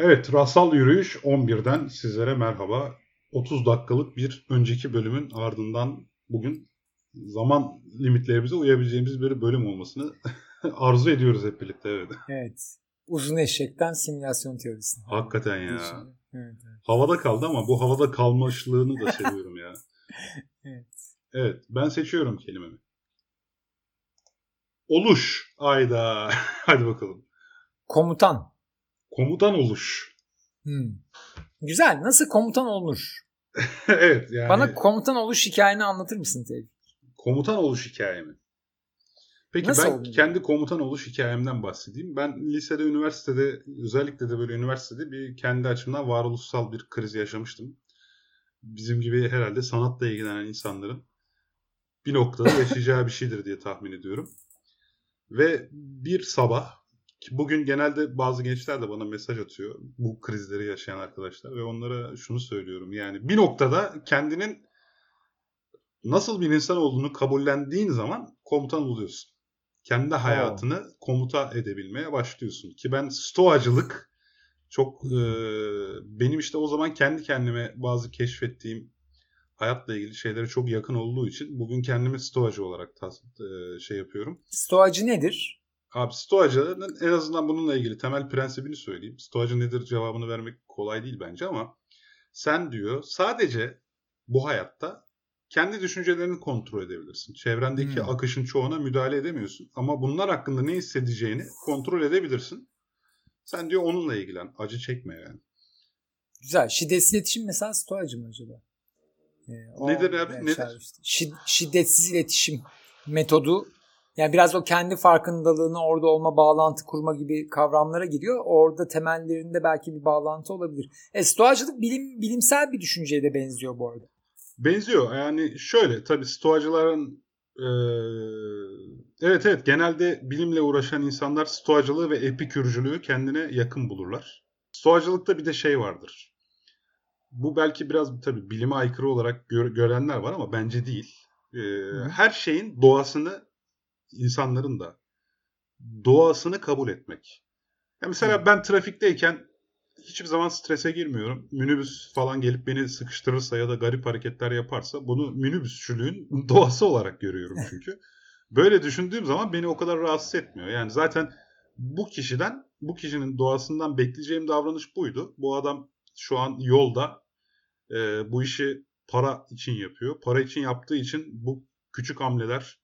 Evet, Rasal Yürüyüş 11'den sizlere merhaba. 30 dakikalık bir önceki bölümün ardından bugün zaman limitlerimize uyabileceğimiz bir bölüm olmasını arzu ediyoruz hep birlikte. Evet. evet. Uzun eşekten simülasyon teorisine. Hakikaten ya. Evet, evet. Havada kaldı ama bu havada kalmışlığını da seviyorum ya. evet. Evet, ben seçiyorum kelimemi. Oluş. Ayda. Hadi bakalım. Komutan. Komutan oluş. Hmm. Güzel. Nasıl komutan olunur? evet yani. Bana komutan oluş hikayeni anlatır mısın Tevfik? Komutan oluş hikayemi. Peki Nasıl ben kendi komutan oluş hikayemden bahsedeyim. Ben lisede, üniversitede özellikle de böyle üniversitede bir kendi açımdan varoluşsal bir kriz yaşamıştım. Bizim gibi herhalde sanatla ilgilenen insanların bir noktada yaşayacağı bir şeydir diye tahmin ediyorum. Ve bir sabah bugün genelde bazı gençler de bana mesaj atıyor. Bu krizleri yaşayan arkadaşlar ve onlara şunu söylüyorum. Yani bir noktada kendinin nasıl bir insan olduğunu kabullendiğin zaman komutan oluyorsun. Kendi hayatını oh. komuta edebilmeye başlıyorsun. Ki ben stoacılık çok e, benim işte o zaman kendi kendime bazı keşfettiğim hayatla ilgili şeylere çok yakın olduğu için bugün kendimi stoacı olarak tas, e, şey yapıyorum. Stoacı nedir? Abi stoacının en azından bununla ilgili temel prensibini söyleyeyim. Stoacı nedir cevabını vermek kolay değil bence ama sen diyor sadece bu hayatta kendi düşüncelerini kontrol edebilirsin. Çevrendeki hmm. akışın çoğuna müdahale edemiyorsun. Ama bunlar hakkında ne hissedeceğini kontrol edebilirsin. Sen diyor onunla ilgilen. Acı çekme yani. Güzel. Şiddetsiz iletişim mesela stoacı mı acaba? Ee, Nedir abi? Nedir? Işte. Şiddetsiz iletişim metodu yani biraz o kendi farkındalığını orada olma, bağlantı kurma gibi kavramlara giriyor. Orada temellerinde belki bir bağlantı olabilir. E, stoacılık bilim, bilimsel bir düşünceye de benziyor bu arada. Benziyor. Yani şöyle tabii stoacıların ee, evet evet genelde bilimle uğraşan insanlar stoacılığı ve epikürcülüğü kendine yakın bulurlar. Stoacılıkta bir de şey vardır. Bu belki biraz tabii bilime aykırı olarak gör, görenler var ama bence değil. Ee, her şeyin doğasını insanların da doğasını kabul etmek. Ya mesela ben trafikteyken hiçbir zaman strese girmiyorum. Minibüs falan gelip beni sıkıştırırsa ya da garip hareketler yaparsa bunu minibüsçülüğün doğası olarak görüyorum çünkü. Böyle düşündüğüm zaman beni o kadar rahatsız etmiyor. Yani zaten bu kişiden, bu kişinin doğasından bekleyeceğim davranış buydu. Bu adam şu an yolda e, bu işi para için yapıyor. Para için yaptığı için bu küçük hamleler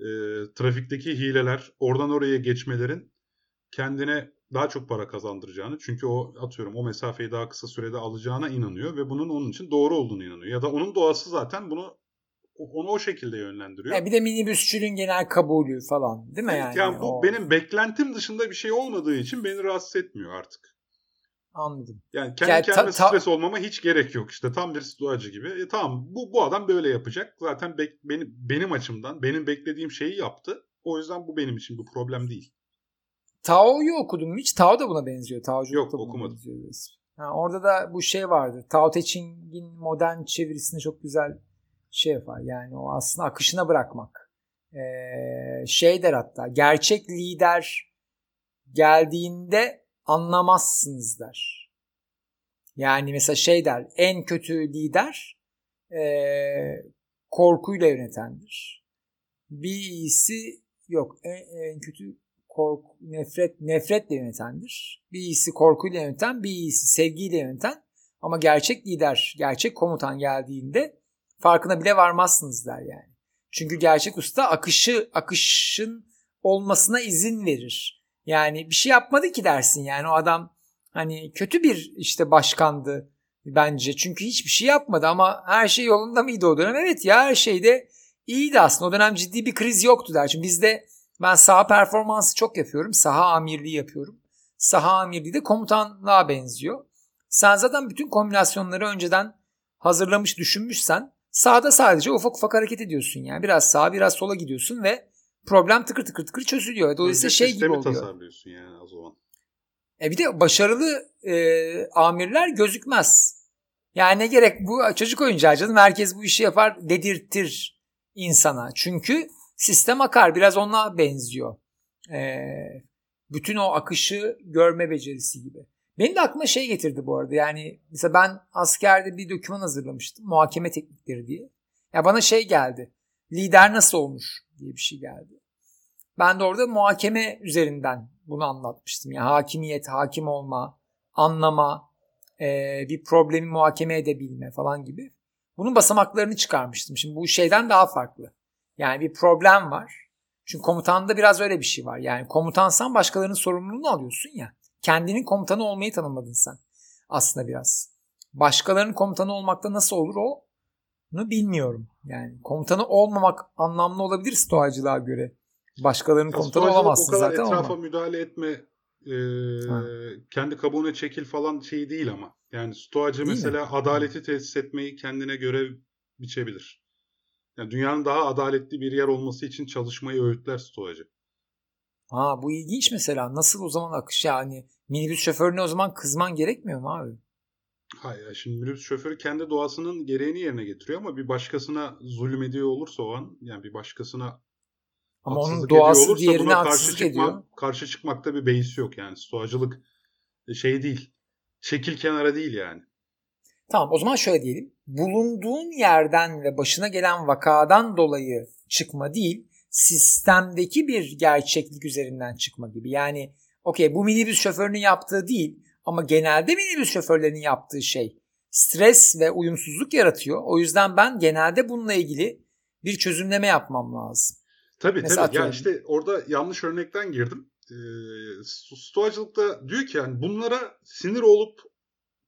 e, trafikteki hileler, oradan oraya geçmelerin kendine daha çok para kazandıracağını çünkü o atıyorum o mesafeyi daha kısa sürede alacağına inanıyor ve bunun onun için doğru olduğunu inanıyor. Ya da onun doğası zaten bunu onu o şekilde yönlendiriyor. Ya bir de minibüsçülüğün genel kabulü falan değil mi yani? Yani bu o... benim beklentim dışında bir şey olmadığı için beni rahatsız etmiyor artık. Anladım. Yani kendi yani, kendime ta, stres olmama hiç gerek yok işte. Tam bir stoacı gibi. E, tamam bu, bu adam böyle yapacak. Zaten be, benim, benim açımdan benim beklediğim şeyi yaptı. O yüzden bu benim için bir problem değil. Tao'yu okudun mu hiç? Tao da buna benziyor. Tao'culuk Yok da okumadım. Ha, orada da bu şey vardı. Tao Te Ching'in modern çevirisinde çok güzel şey yapar. Yani o aslında akışına bırakmak. Ee, şey der hatta. Gerçek lider geldiğinde anlamazsınız der. Yani mesela şey der en kötü lider e, korkuyla yönetendir. Bir iyisi yok en, en kötü korku, nefret nefretle yönetendir. Bir iyisi korkuyla yöneten, bir iyisi sevgiyle yöneten ama gerçek lider, gerçek komutan geldiğinde farkına bile varmazsınız der yani. Çünkü gerçek usta akışı akışın olmasına izin verir. Yani bir şey yapmadı ki dersin yani o adam hani kötü bir işte başkandı bence. Çünkü hiçbir şey yapmadı ama her şey yolunda mıydı o dönem? Evet ya her şeyde iyiydi aslında. O dönem ciddi bir kriz yoktu der. Çünkü bizde ben saha performansı çok yapıyorum. Saha amirliği yapıyorum. Saha amirliği de komutanlığa benziyor. Sen zaten bütün kombinasyonları önceden hazırlamış düşünmüşsen sahada sadece ufak ufak hareket ediyorsun yani. Biraz sağa biraz sola gidiyorsun ve problem tıkır tıkır tıkır çözülüyor. Dolayısıyla Önce şey gibi oluyor. tasarlıyorsun yani o zaman. E bir de başarılı e, amirler gözükmez. Yani ne gerek bu çocuk oyuncağı canım herkes bu işi yapar dedirtir insana. Çünkü sistem akar biraz ona benziyor. E, bütün o akışı görme becerisi gibi. Benim de aklıma şey getirdi bu arada. Yani mesela ben askerde bir doküman hazırlamıştım. Muhakeme teknikleri diye. Ya bana şey geldi. Lider nasıl olmuş diye bir şey geldi. Ben de orada muhakeme üzerinden bunu anlatmıştım. Yani hakimiyet, hakim olma, anlama, e, bir problemi muhakeme edebilme falan gibi. Bunun basamaklarını çıkarmıştım. Şimdi bu şeyden daha farklı. Yani bir problem var. Çünkü komutanda biraz öyle bir şey var. Yani komutansan başkalarının sorumluluğunu alıyorsun ya. Kendinin komutanı olmayı tanımladın sen. Aslında biraz. Başkalarının komutanı olmakta nasıl olur o? Bilmiyorum. Yani komutanı olmamak anlamlı olabilir stoğacılığa göre. Başkalarının ya komutanı olamazsın zaten. O kadar zaten etrafa ama. müdahale etme e, kendi kabuğuna çekil falan şey değil ama. Yani stoacı değil mesela mi? adaleti tesis etmeyi kendine görev biçebilir. Yani dünyanın daha adaletli bir yer olması için çalışmayı öğütler stoacı. Ha bu ilginç mesela. Nasıl o zaman akış yani minibüs şoförüne o zaman kızman gerekmiyor mu abi? Hayır şimdi minibüs şoförü kendi doğasının gereğini yerine getiriyor ama bir başkasına zulüm ediyor olursa o an yani bir başkasına ama onun doğası olursa diğerine buna karşı çıkmak, ediyor. Karşı çıkmakta bir beis yok yani. Stoacılık şey değil. Şekil kenara değil yani. Tamam o zaman şöyle diyelim. Bulunduğun yerden ve başına gelen vakadan dolayı çıkma değil, sistemdeki bir gerçeklik üzerinden çıkma gibi. Yani okey bu minibüs şoförünün yaptığı değil ama genelde minibüs şoförlerinin yaptığı şey stres ve uyumsuzluk yaratıyor. O yüzden ben genelde bununla ilgili bir çözümleme yapmam lazım. Tabii Mesela tabii. Atıyorum. Ya işte orada yanlış örnekten girdim. E, stoacılıkta diyor ki yani bunlara sinir olup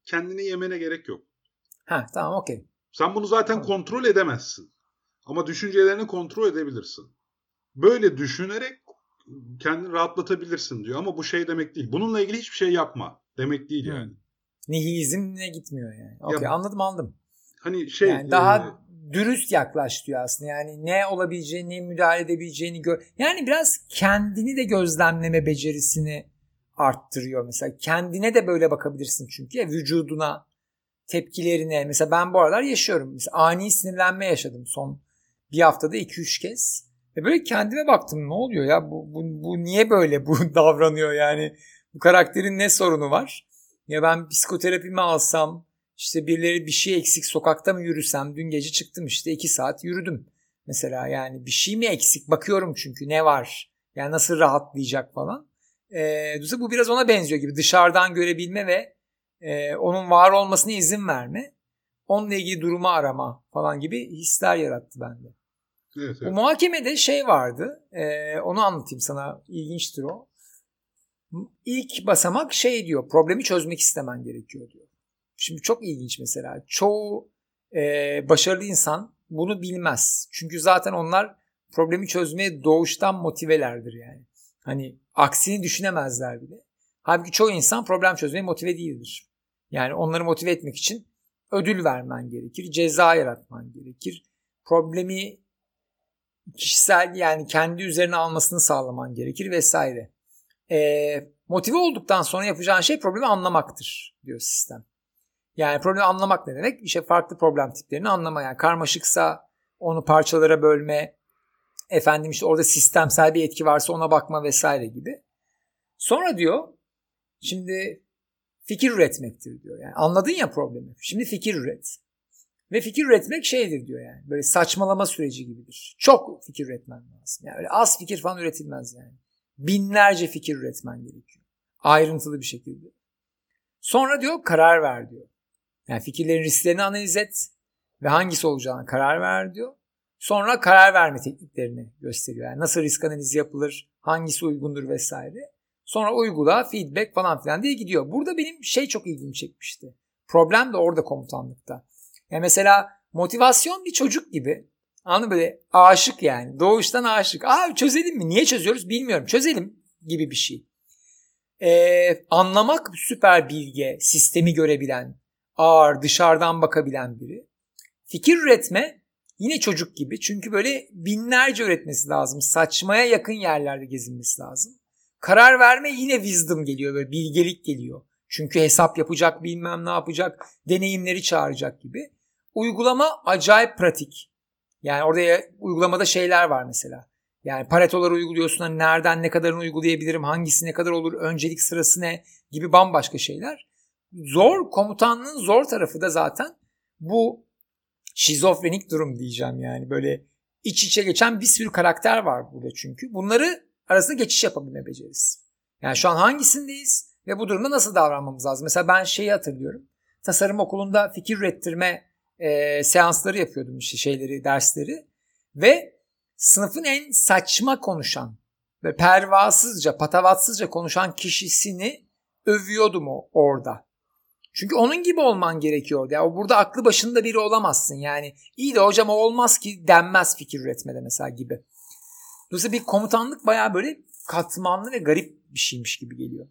kendini yemene gerek yok. Ha tamam okey. Sen bunu zaten kontrol edemezsin. Ama düşüncelerini kontrol edebilirsin. Böyle düşünerek kendini rahatlatabilirsin diyor. Ama bu şey demek değil. Bununla ilgili hiçbir şey yapma demek değil yani. Nihilizmle gitmiyor yani. Okey ya, anladım anladım. Hani şey yani daha e, dürüst yaklaş diyor aslında. Yani ne olabileceğini, ne müdahale edebileceğini gör. Yani biraz kendini de gözlemleme becerisini arttırıyor mesela. Kendine de böyle bakabilirsin çünkü ya vücuduna, tepkilerine. Mesela ben bu aralar yaşıyorum. Mesela ani sinirlenme yaşadım son bir haftada 2-3 kez. Ve böyle kendime baktım ne oluyor ya bu, bu, bu niye böyle bu davranıyor yani bu karakterin ne sorunu var? Ya ben psikoterapi mi alsam işte birileri bir şey eksik sokakta mı yürüsem dün gece çıktım işte 2 saat yürüdüm. Mesela yani bir şey mi eksik bakıyorum çünkü ne var yani nasıl rahatlayacak falan. Ee, bu biraz ona benziyor gibi dışarıdan görebilme ve e, onun var olmasına izin verme. Onunla ilgili durumu arama falan gibi hisler yarattı bende. Evet, evet. Bu muhakemede şey vardı. E, onu anlatayım sana. İlginçtir o. İlk basamak şey diyor. Problemi çözmek istemen gerekiyor diyor. Şimdi çok ilginç mesela. Çoğu e, başarılı insan bunu bilmez. Çünkü zaten onlar problemi çözmeye doğuştan motivelerdir yani. Hani aksini düşünemezler bile. Halbuki çoğu insan problem çözmeye motive değildir. Yani onları motive etmek için ödül vermen gerekir, ceza yaratman gerekir. Problemi kişisel yani kendi üzerine almasını sağlaman gerekir vesaire. E, motive olduktan sonra yapacağın şey problemi anlamaktır diyor sistem. Yani problemi anlamak ne demek? İşte farklı problem tiplerini anlama. Yani karmaşıksa onu parçalara bölme, efendim işte orada sistemsel bir etki varsa ona bakma vesaire gibi. Sonra diyor şimdi fikir üretmektir diyor. Yani anladın ya problemi. Şimdi fikir üret. Ve fikir üretmek şeydir diyor yani. Böyle saçmalama süreci gibidir. Çok fikir üretmen lazım. Yani öyle az fikir falan üretilmez yani. Binlerce fikir üretmen gerekiyor. Ayrıntılı bir şekilde. Sonra diyor karar ver diyor. Yani fikirlerin risklerini analiz et ve hangisi olacağına karar ver diyor. Sonra karar verme tekniklerini gösteriyor. Yani nasıl risk analizi yapılır, hangisi uygundur vesaire. Sonra uygula, feedback falan filan diye gidiyor. Burada benim şey çok ilgimi çekmişti. Problem de orada komutanlıkta. Yani mesela motivasyon bir çocuk gibi. Anladın böyle aşık yani. Doğuştan aşık. Abi çözelim mi? Niye çözüyoruz bilmiyorum. Çözelim gibi bir şey. Ee, anlamak süper bilge, sistemi görebilen, ağır, dışarıdan bakabilen biri. Fikir üretme yine çocuk gibi. Çünkü böyle binlerce üretmesi lazım. Saçmaya yakın yerlerde gezinmesi lazım. Karar verme yine wisdom geliyor böyle bilgelik geliyor. Çünkü hesap yapacak bilmem ne yapacak deneyimleri çağıracak gibi. Uygulama acayip pratik. Yani orada uygulamada şeyler var mesela. Yani paretoları uyguluyorsun hani nereden ne kadarını uygulayabilirim, hangisi ne kadar olur, öncelik sırası ne gibi bambaşka şeyler. Zor, komutanlığın zor tarafı da zaten bu şizofrenik durum diyeceğim yani böyle iç içe geçen bir sürü karakter var burada çünkü. Bunları arasında geçiş yapabilme becerisi. Yani şu an hangisindeyiz ve bu durumda nasıl davranmamız lazım? Mesela ben şeyi hatırlıyorum. Tasarım okulunda fikir ürettirme e, seansları yapıyordum işte şeyleri, dersleri. Ve sınıfın en saçma konuşan ve pervasızca, patavatsızca konuşan kişisini övüyordum o orada. Çünkü onun gibi olman gerekiyordu. Yani burada aklı başında biri olamazsın. Yani iyi de hocam olmaz ki denmez fikir üretmede mesela gibi. Dolayısıyla bir komutanlık baya böyle katmanlı ve garip bir şeymiş gibi geliyor.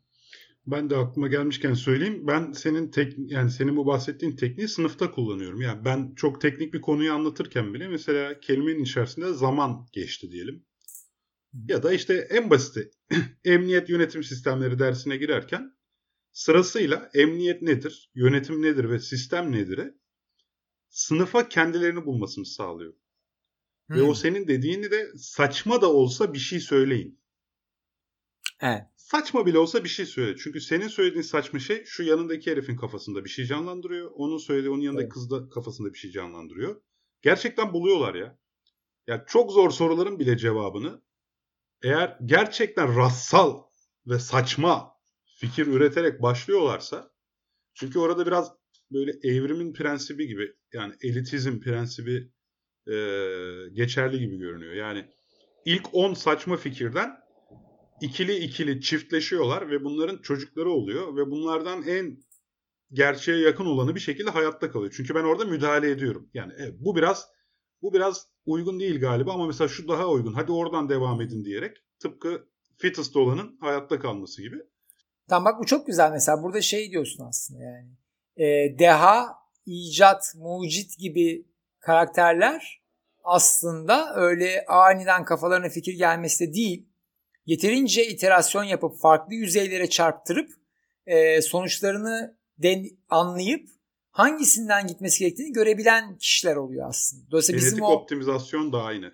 Ben de aklıma gelmişken söyleyeyim. Ben senin tek yani senin bu bahsettiğin tekniği sınıfta kullanıyorum. Yani ben çok teknik bir konuyu anlatırken bile mesela kelimenin içerisinde zaman geçti diyelim. Ya da işte en basiti emniyet yönetim sistemleri dersine girerken sırasıyla emniyet nedir, yönetim nedir ve sistem nedir'i sınıfa kendilerini bulmasını sağlıyor. Hmm. Ve o senin dediğini de saçma da olsa bir şey söyleyin. Evet. Saçma bile olsa bir şey söyle. Çünkü senin söylediğin saçma şey şu yanındaki herifin kafasında bir şey canlandırıyor. Onun söylediği onun yanındaki evet. kız da kafasında bir şey canlandırıyor. Gerçekten buluyorlar ya. Ya çok zor soruların bile cevabını eğer gerçekten rassal ve saçma fikir üreterek başlıyorlarsa çünkü orada biraz böyle evrimin prensibi gibi yani elitizm prensibi e, geçerli gibi görünüyor. Yani ilk 10 saçma fikirden ikili ikili çiftleşiyorlar ve bunların çocukları oluyor ve bunlardan en gerçeğe yakın olanı bir şekilde hayatta kalıyor. Çünkü ben orada müdahale ediyorum. Yani evet, bu biraz bu biraz uygun değil galiba ama mesela şu daha uygun. Hadi oradan devam edin diyerek tıpkı fittest olanın hayatta kalması gibi. Tamam bak bu çok güzel mesela burada şey diyorsun aslında yani. E, deha, icat, mucit gibi karakterler aslında öyle aniden kafalarına fikir gelmesi de değil yeterince iterasyon yapıp farklı yüzeylere çarptırıp e, sonuçlarını den, anlayıp hangisinden gitmesi gerektiğini görebilen kişiler oluyor aslında. Dolayısıyla Genetik bizim o optimizasyon da aynı.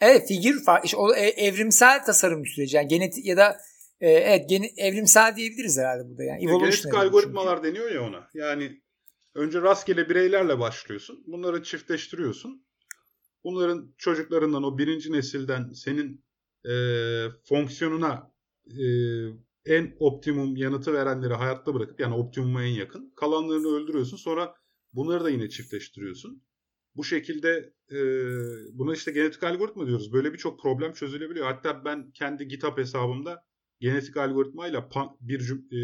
Evet figür işte o e, evrimsel tasarım süreci yani genetik ya da e, evet gene, evrimsel diyebiliriz herhalde burada yani. E, genetik algoritmalar çünkü. deniyor ya ona. Yani önce rastgele bireylerle başlıyorsun. Bunları çiftleştiriyorsun. Bunların çocuklarından o birinci nesilden senin e, fonksiyonuna e, en optimum yanıtı verenleri hayatta bırakıp yani optimuma en yakın kalanlarını öldürüyorsun. Sonra bunları da yine çiftleştiriyorsun. Bu şekilde e, buna işte genetik algoritma diyoruz. Böyle birçok problem çözülebiliyor. Hatta ben kendi GitHub hesabımda genetik algoritmayla pan, bir e,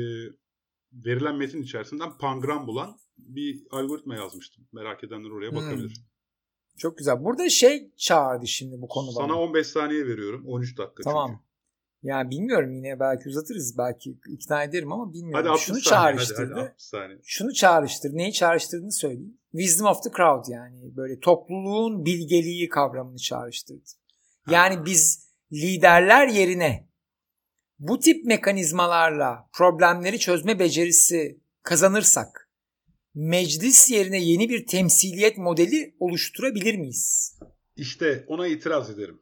verilen metin içerisinden pangram bulan bir algoritma yazmıştım. Merak edenler oraya bakabilir. Hmm. Çok güzel. Burada şey çağırdı şimdi bu konu Sana bana. 15 saniye veriyorum. 13 dakika tamam. çünkü. Ya bilmiyorum yine belki uzatırız belki ikna ederim ama bilmiyorum. Hadi Şunu saniye, çağrıştırdı. Hadi, hadi Şunu çağrıştırdı. Neyi çağrıştırdığını söyleyeyim. Wisdom of the crowd yani böyle topluluğun bilgeliği kavramını çağrıştırdı. Yani ha. biz liderler yerine bu tip mekanizmalarla problemleri çözme becerisi kazanırsak meclis yerine yeni bir temsiliyet modeli oluşturabilir miyiz? İşte ona itiraz ederim.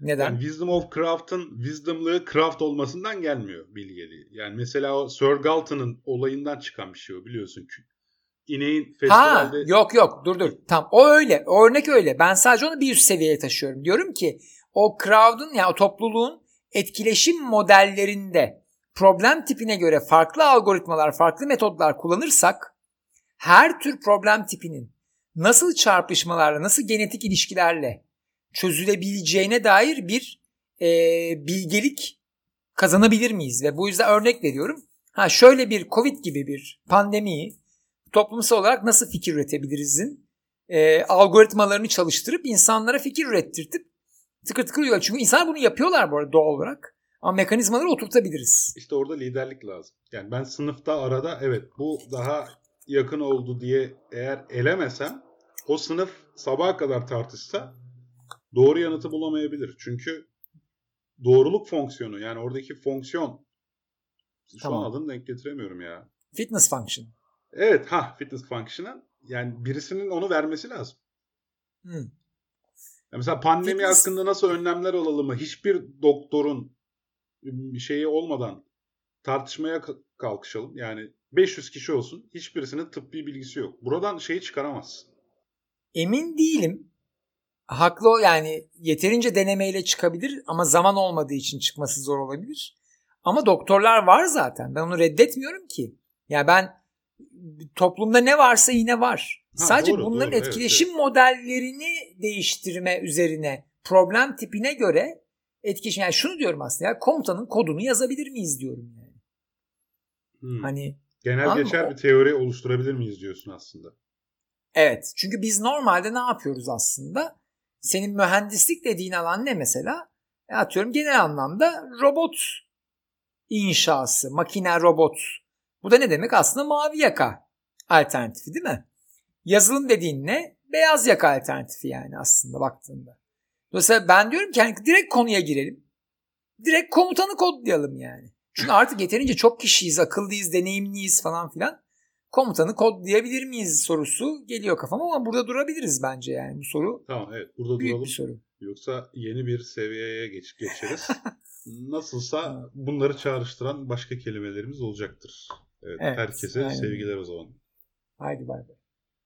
Neden? Yani Wisdom of Craft'ın wisdomlığı craft olmasından gelmiyor bilgeliği. Yani mesela o Sir Galton'ın olayından çıkan bir şey o biliyorsun ki. İneğin festivalde... Ha, yok yok dur dur. Tam o öyle. O örnek öyle. Ben sadece onu bir üst seviyeye taşıyorum. Diyorum ki o crowd'un yani o topluluğun etkileşim modellerinde problem tipine göre farklı algoritmalar, farklı metodlar kullanırsak her tür problem tipinin nasıl çarpışmalarla, nasıl genetik ilişkilerle çözülebileceğine dair bir e, bilgelik kazanabilir miyiz? Ve bu yüzden örnek veriyorum. Ha şöyle bir Covid gibi bir pandemiyi toplumsal olarak nasıl fikir üretebilirizin e, algoritmalarını çalıştırıp insanlara fikir ürettirtip tıkır tıkır uyuyor. Çünkü insanlar bunu yapıyorlar bu arada doğal olarak. Ama mekanizmaları oturtabiliriz. İşte orada liderlik lazım. Yani ben sınıfta arada evet bu daha yakın oldu diye eğer elemesem o sınıf sabaha kadar tartışsa doğru yanıtı bulamayabilir. Çünkü doğruluk fonksiyonu yani oradaki fonksiyon şu tamam. an adını denk getiremiyorum ya. Fitness function. Evet ha fitness function'ı yani birisinin onu vermesi lazım. Hmm. Ya mesela pandemi Fitness- hakkında nasıl önlemler alalım mı? Hiçbir doktorun bir şeyi olmadan tartışmaya ka- kalkışalım. Yani 500 kişi olsun. Hiçbirisinin tıbbi bilgisi yok. Buradan şeyi çıkaramazsın. Emin değilim. Haklı yani yeterince denemeyle çıkabilir ama zaman olmadığı için çıkması zor olabilir. Ama doktorlar var zaten. Ben onu reddetmiyorum ki. Ya ben toplumda ne varsa yine var. Ha, Sadece doğru, bunların doğru, evet, etkileşim modellerini değiştirme üzerine problem tipine göre etkileşim. Yani şunu diyorum aslında ya komutanın kodunu yazabilir miyiz diyorum yani. Hmm. Hani Genel Anladın geçer mı? bir teori oluşturabilir miyiz diyorsun aslında. Evet. Çünkü biz normalde ne yapıyoruz aslında? Senin mühendislik dediğin alan ne mesela? E atıyorum genel anlamda robot inşası, makine robot. Bu da ne demek? Aslında mavi yaka alternatifi değil mi? Yazılım dediğin ne? Beyaz yaka alternatifi yani aslında baktığında. Dolayısıyla ben diyorum ki hani direkt konuya girelim. Direkt komutanı kodlayalım yani. Çünkü artık yeterince çok kişiyiz, akıllıyız, deneyimliyiz falan filan. Komutanı kodlayabilir miyiz sorusu geliyor kafama ama burada durabiliriz bence yani bu soru Tamam evet burada büyük duralım. bir soru. Yoksa yeni bir seviyeye geç, geçeriz. Nasılsa bunları çağrıştıran başka kelimelerimiz olacaktır. Evet, Evet, herkese aynen. sevgiler o zaman. Haydi bay bay.